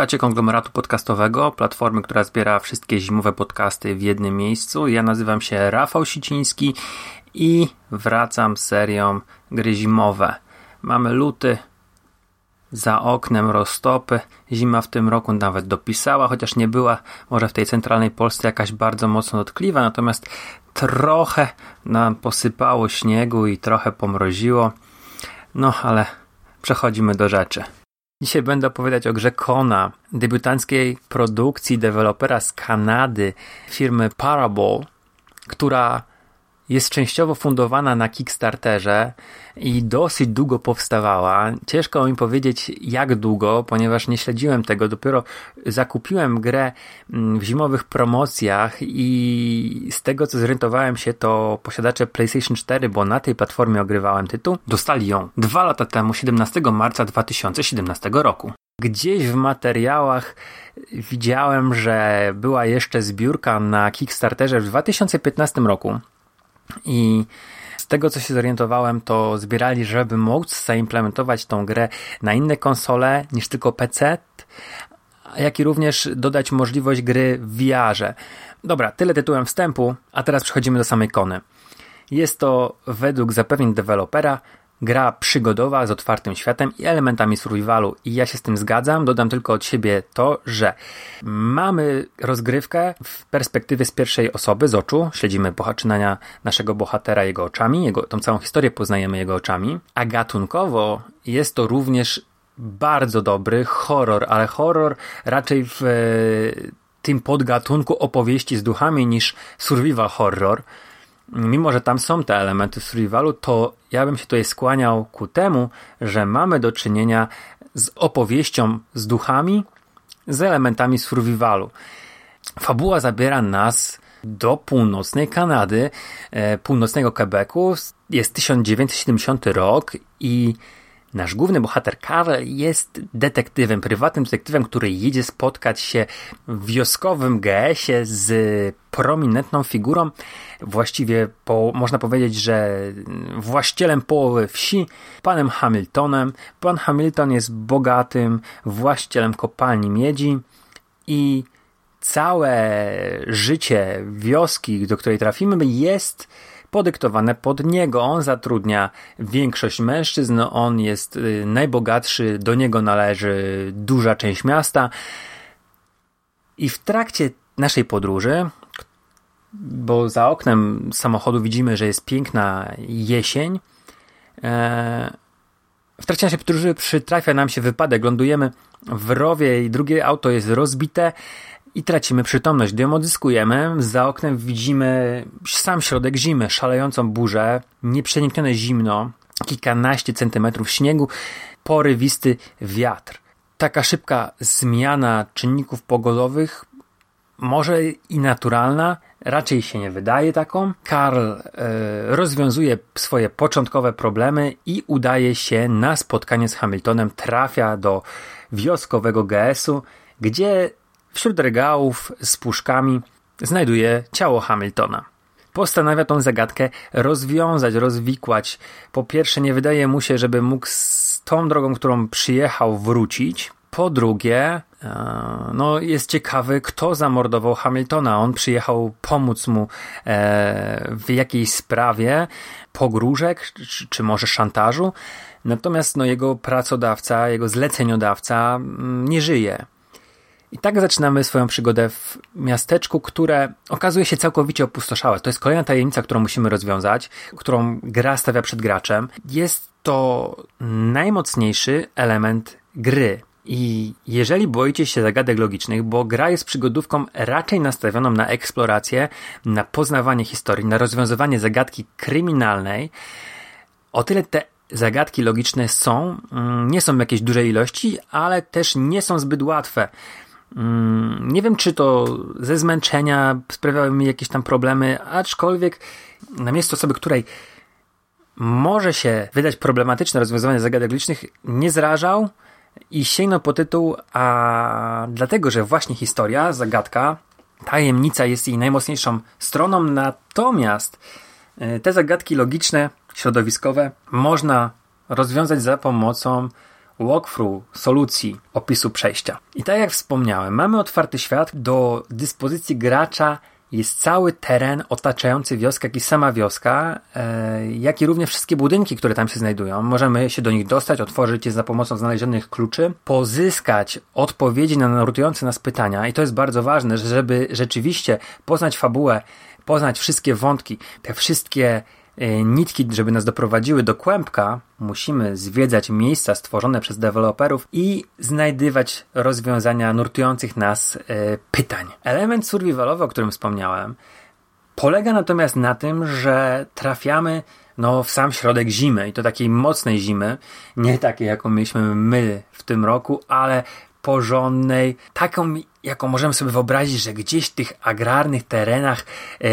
Słuchacie konglomeratu podcastowego, platformy, która zbiera wszystkie zimowe podcasty w jednym miejscu. Ja nazywam się Rafał Siciński i wracam serią gry zimowe. Mamy luty, za oknem roztopy. Zima w tym roku nawet dopisała, chociaż nie była może w tej centralnej Polsce jakaś bardzo mocno dotkliwa, natomiast trochę nam posypało śniegu i trochę pomroziło. No, ale przechodzimy do rzeczy. Dzisiaj będę opowiadać o grze Kona, debiutanckiej produkcji dewelopera z Kanady, firmy Parable, która jest częściowo fundowana na Kickstarterze i dosyć długo powstawała. Ciężko mi powiedzieć jak długo, ponieważ nie śledziłem tego. Dopiero zakupiłem grę mm, w zimowych promocjach i z tego co zorientowałem się, to posiadacze PlayStation 4, bo na tej platformie ogrywałem tytuł, dostali ją dwa lata temu, 17 marca 2017 roku. Gdzieś w materiałach widziałem, że była jeszcze zbiórka na Kickstarterze w 2015 roku i z tego co się zorientowałem, to zbierali, żeby móc zaimplementować tą grę na inne konsole niż tylko PC, jak i również dodać możliwość gry w VR-ze. Dobra, tyle tytułem wstępu, a teraz przechodzimy do samej kony. Jest to według zapewnień dewelopera gra przygodowa z otwartym światem i elementami survivalu i ja się z tym zgadzam. Dodam tylko od siebie to, że mamy rozgrywkę w perspektywie z pierwszej osoby, z oczu. Śledzimy poczynania naszego bohatera jego oczami, jego, tą całą historię poznajemy jego oczami, a gatunkowo jest to również bardzo dobry horror, ale horror raczej w e, tym podgatunku opowieści z duchami niż survival horror mimo że tam są te elementy survivalu, to ja bym się tutaj skłaniał ku temu, że mamy do czynienia z opowieścią z duchami, z elementami survivalu. Fabuła zabiera nas do północnej Kanady, e, północnego Quebecu. Jest 1970 rok i Nasz główny bohater Karl jest detektywem, prywatnym detektywem, który jedzie spotkać się w wioskowym GS-ie z prominentną figurą, właściwie po, można powiedzieć, że właścicielem połowy wsi, panem Hamiltonem. Pan Hamilton jest bogatym właścicielem kopalni miedzi i całe życie wioski, do której trafimy, jest podyktowane pod niego. On zatrudnia większość mężczyzn, on jest y, najbogatszy, do niego należy duża część miasta. I w trakcie naszej podróży, bo za oknem samochodu widzimy, że jest piękna jesień, e, w trakcie naszej podróży przytrafia nam się wypadek, lądujemy w rowie i drugie auto jest rozbite i tracimy przytomność. Gdy ją odzyskujemy, za oknem widzimy sam środek zimy, szalejącą burzę, nieprzeniknione zimno, kilkanaście centymetrów śniegu, porywisty wiatr. Taka szybka zmiana czynników pogodowych, może i naturalna, raczej się nie wydaje taką. Karl e, rozwiązuje swoje początkowe problemy i udaje się na spotkanie z Hamiltonem, trafia do wioskowego GS-u, gdzie Wśród regałów z puszkami znajduje ciało Hamiltona. Postanawia tą zagadkę rozwiązać, rozwikłać. Po pierwsze, nie wydaje mu się, żeby mógł z tą drogą, którą przyjechał, wrócić. Po drugie, e, no, jest ciekawy, kto zamordował Hamiltona. On przyjechał pomóc mu e, w jakiejś sprawie pogróżek, czy, może szantażu. Natomiast no, jego pracodawca, jego zleceniodawca mm, nie żyje. I tak zaczynamy swoją przygodę w miasteczku, które okazuje się całkowicie opustoszałe. To jest kolejna tajemnica, którą musimy rozwiązać, którą gra stawia przed graczem. Jest to najmocniejszy element gry. I jeżeli boicie się zagadek logicznych, bo gra jest przygodówką raczej nastawioną na eksplorację, na poznawanie historii, na rozwiązywanie zagadki kryminalnej, o tyle te zagadki logiczne są, mm, nie są jakieś dużej ilości, ale też nie są zbyt łatwe. Mm, nie wiem, czy to ze zmęczenia sprawiały mi jakieś tam problemy, aczkolwiek na miejscu osoby, której może się wydać problematyczne rozwiązywanie zagadek licznych, nie zrażał i sięgnął po tytuł, a dlatego, że właśnie historia, zagadka, tajemnica jest jej najmocniejszą stroną, natomiast e, te zagadki logiczne, środowiskowe można rozwiązać za pomocą walkthrough, solucji, opisu przejścia. I tak jak wspomniałem, mamy otwarty świat, do dyspozycji gracza jest cały teren otaczający wioskę, jak i sama wioska, e, jak i również wszystkie budynki, które tam się znajdują. Możemy się do nich dostać, otworzyć je za pomocą znalezionych kluczy, pozyskać odpowiedzi na nurtujące nas pytania i to jest bardzo ważne, żeby rzeczywiście poznać fabułę, poznać wszystkie wątki, te wszystkie nitki, żeby nas doprowadziły do kłębka, musimy zwiedzać miejsca stworzone przez deweloperów i znajdywać rozwiązania nurtujących nas e, pytań. Element survivalowy, o którym wspomniałem, polega natomiast na tym, że trafiamy no, w sam środek zimy i to takiej mocnej zimy, nie takiej jaką mieliśmy my w tym roku, ale porządnej, taką jaką możemy sobie wyobrazić, że gdzieś w tych agrarnych terenach e,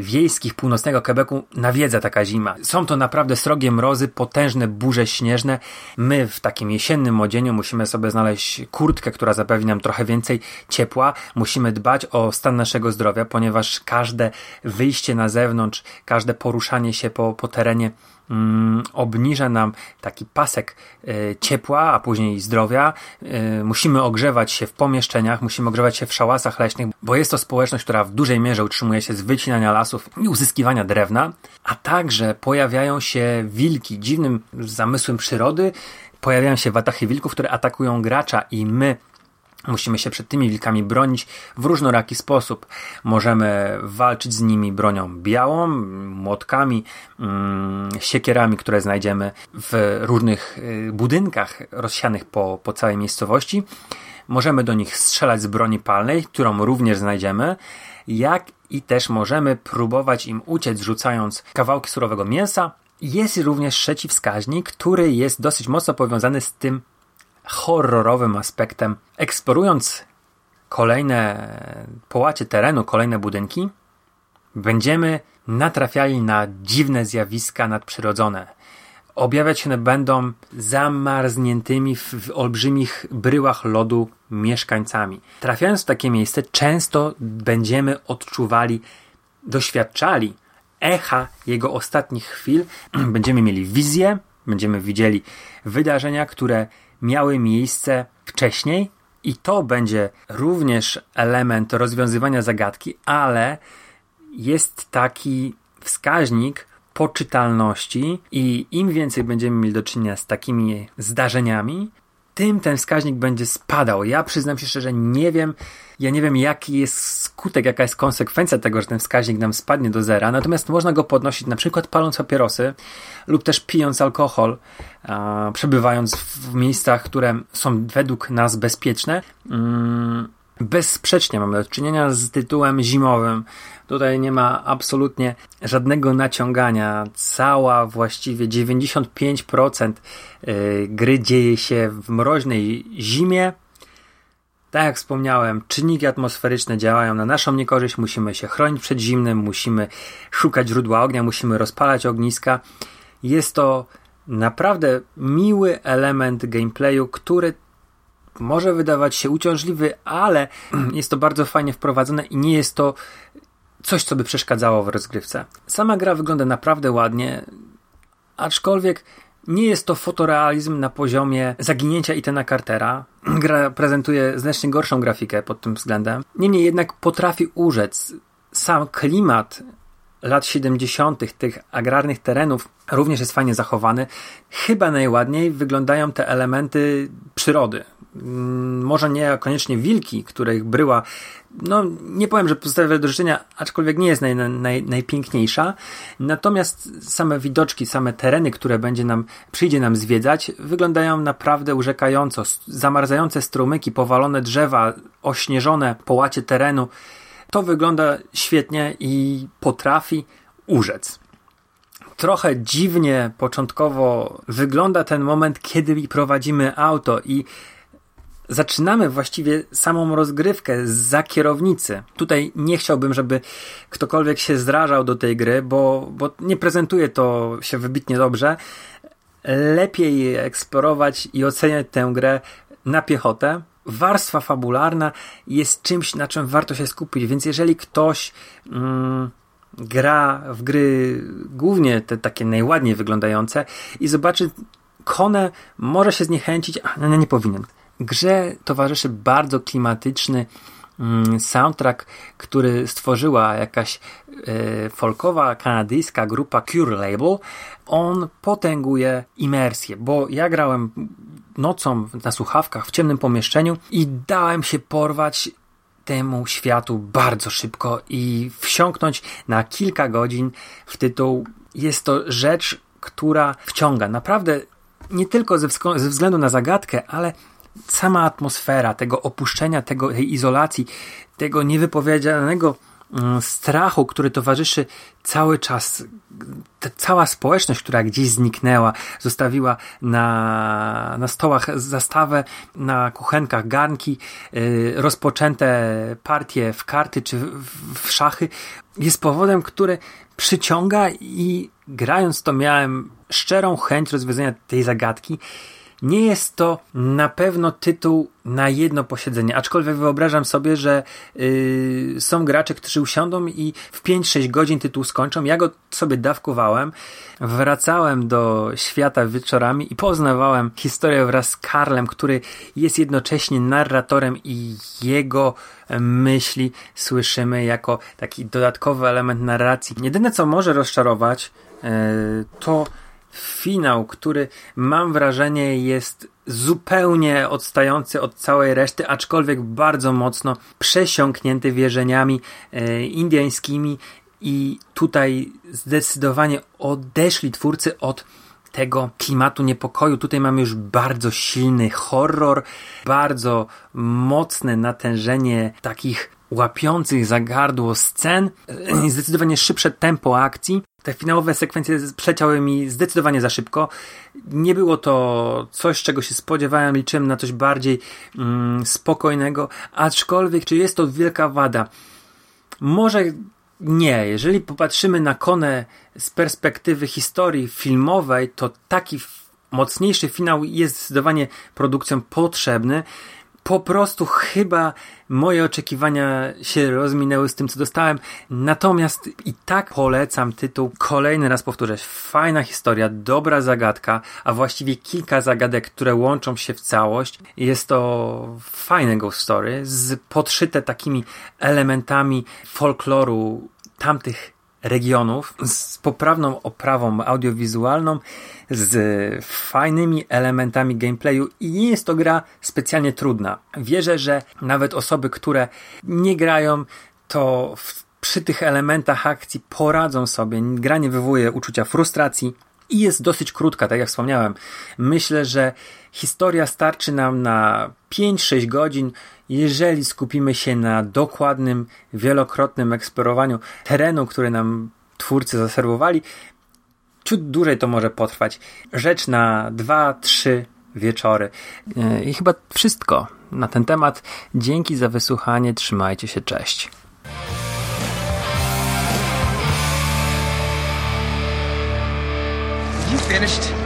wiejskich północnego Quebecu nawiedza taka zima. Są to naprawdę srogie mrozy, potężne burze śnieżne. My w takim jesiennym odzieniu musimy sobie znaleźć kurtkę, która zapewni nam trochę więcej ciepła. Musimy dbać o stan naszego zdrowia, ponieważ każde wyjście na zewnątrz, każde poruszanie się po, po terenie mm, obniża nam taki pasek y, ciepła, a później zdrowia. Y, musimy ogrzewać się w pomieszczeniach, musimy ogrzewać się w szałasach leśnych, bo jest to społeczność, która w dużej mierze utrzymuje się z wycinania lasów i uzyskiwania drewna, a także pojawiają się wilki dziwnym zamysłem przyrody, pojawiają się watachy wilków, które atakują gracza i my Musimy się przed tymi wilkami bronić w różnoraki sposób. Możemy walczyć z nimi bronią białą, młotkami, mm, siekierami, które znajdziemy w różnych y, budynkach rozsianych po, po całej miejscowości. Możemy do nich strzelać z broni palnej, którą również znajdziemy, jak i też możemy próbować im uciec, rzucając kawałki surowego mięsa. Jest również trzeci wskaźnik, który jest dosyć mocno powiązany z tym horrorowym aspektem. Eksplorując kolejne połacie terenu, kolejne budynki, będziemy natrafiali na dziwne zjawiska nadprzyrodzone. Objawiać się one będą zamarzniętymi w, w olbrzymich bryłach lodu mieszkańcami. Trafiając w takie miejsce, często będziemy odczuwali, doświadczali echa jego ostatnich chwil. Będziemy mieli wizję, będziemy widzieli wydarzenia, które miały miejsce wcześniej i to będzie również element rozwiązywania zagadki, ale jest taki wskaźnik poczytalności i im więcej będziemy mieli do czynienia z takimi zdarzeniami, tym ten wskaźnik będzie spadał. Ja przyznam się szczerze, nie wiem, ja nie wiem jaki jest skutek, jaka jest konsekwencja tego, że ten wskaźnik nam spadnie do zera, natomiast można go podnosić na przykład paląc papierosy lub też pijąc alkohol, przebywając w miejscach, które są według nas bezpieczne. Mm, bezsprzecznie mamy do czynienia z tytułem zimowym. Tutaj nie ma absolutnie żadnego naciągania. Cała właściwie 95% y, gry dzieje się w mroźnej zimie. Tak jak wspomniałem, czynniki atmosferyczne działają na naszą niekorzyść. Musimy się chronić przed zimnem, musimy szukać źródła ognia, musimy rozpalać ogniska. Jest to naprawdę miły element gameplayu, który może wydawać się uciążliwy, ale jest to bardzo fajnie wprowadzone i nie jest to coś, co by przeszkadzało w rozgrywce. Sama gra wygląda naprawdę ładnie, aczkolwiek nie jest to fotorealizm na poziomie zaginięcia Itana Cartera. Gra prezentuje znacznie gorszą grafikę pod tym względem. Niemniej jednak potrafi urzec. Sam klimat lat 70., tych agrarnych terenów, również jest fajnie zachowany. Chyba najładniej wyglądają te elementy przyrody. Mm, może nie koniecznie wilki, których bryła, no nie powiem, że pozostawia do życzenia, aczkolwiek nie jest naj, naj, najpiękniejsza. Natomiast same widoczki, same tereny, które będzie nam, przyjdzie nam zwiedzać, wyglądają naprawdę urzekająco. Zamarzające strumyki, powalone drzewa, ośnieżone połacie terenu. To wygląda świetnie i potrafi urzec. Trochę dziwnie początkowo wygląda ten moment, kiedy prowadzimy auto i zaczynamy właściwie samą rozgrywkę za kierownicy. Tutaj nie chciałbym, żeby ktokolwiek się zrażał do tej gry, bo, bo nie prezentuje to się wybitnie dobrze. Lepiej eksplorować i oceniać tę grę na piechotę. Warstwa fabularna jest czymś, na czym warto się skupić, więc jeżeli ktoś. Mm, gra w gry głównie te takie najładniej wyglądające i zobaczy Kone może się zniechęcić, a nie, nie powinien. Grze towarzyszy bardzo klimatyczny mm, soundtrack, który stworzyła jakaś e, folkowa kanadyjska grupa Cure Label. On potęguje imersję, bo ja grałem nocą na słuchawkach w ciemnym pomieszczeniu i dałem się porwać temu światu bardzo szybko i wsiąknąć na kilka godzin w tytuł. Jest to rzecz, która wciąga. Naprawdę nie tylko ze, ze względu na zagadkę, ale sama atmosfera tego opuszczenia, tego, tej izolacji, tego niewypowiedzianego Mm, strachu, który towarzyszy cały czas, cała społeczność, która gdzieś zniknęła, zostawiła na, na stołach zastawę, na kuchenkach garnki, yy, rozpoczęte partie w karty czy w, w szachy, jest powodem, który przyciąga i grając to miałem szczerą chęć rozwiązania tej zagadki nie jest to na pewno tytuł na jedno posiedzenie, aczkolwiek wyobrażam sobie, że yy, są gracze, którzy usiądą i w 5-6 godzin tytuł skończą. Ja go sobie dawkowałem, wracałem do świata wieczorami i poznawałem historię wraz z Karlem, który jest jednocześnie narratorem i jego myśli słyszymy jako taki dodatkowy element narracji. Jedyne co może rozczarować, yy, to finał, który mam wrażenie jest zupełnie odstający od całej reszty, aczkolwiek bardzo mocno przesiąknięty wierzeniami e, indyjskimi i tutaj zdecydowanie odeszli twórcy od tego klimatu niepokoju. Tutaj mamy już bardzo silny horror, bardzo mocne natężenie takich łapiących za gardło scen, e, zdecydowanie szybsze tempo akcji. Te finałowe sekwencje przeciały mi zdecydowanie za szybko. Nie było to coś, czego się spodziewałem, liczyłem na coś bardziej mm, spokojnego, aczkolwiek czy jest to wielka wada? Może nie. Jeżeli popatrzymy na Konę z perspektywy historii filmowej, to taki mocniejszy finał jest zdecydowanie produkcją potrzebny po prostu chyba moje oczekiwania się rozminęły z tym, co dostałem. Natomiast i tak polecam tytuł. Kolejny raz powtórzę. Fajna historia, dobra zagadka, a właściwie kilka zagadek, które łączą się w całość. Jest to fajne ghost story, z podszyte takimi elementami folkloru tamtych regionów z poprawną oprawą audiowizualną, z fajnymi elementami gameplayu i nie jest to gra specjalnie trudna. Wierzę, że nawet osoby, które nie grają, to w, przy tych elementach akcji poradzą sobie. Gra nie wywołuje uczucia frustracji i jest dosyć krótka, tak jak wspomniałem. Myślę, że historia starczy nam na 5-6 godzin, jeżeli skupimy się na dokładnym, wielokrotnym eksplorowaniu terenu, który nam twórcy zaserwowali. Ciut dłużej to może potrwać. Rzecz na 2-3 wieczory. E, I chyba wszystko na ten temat. Dzięki za wysłuchanie. Trzymajcie się. Cześć. Finished?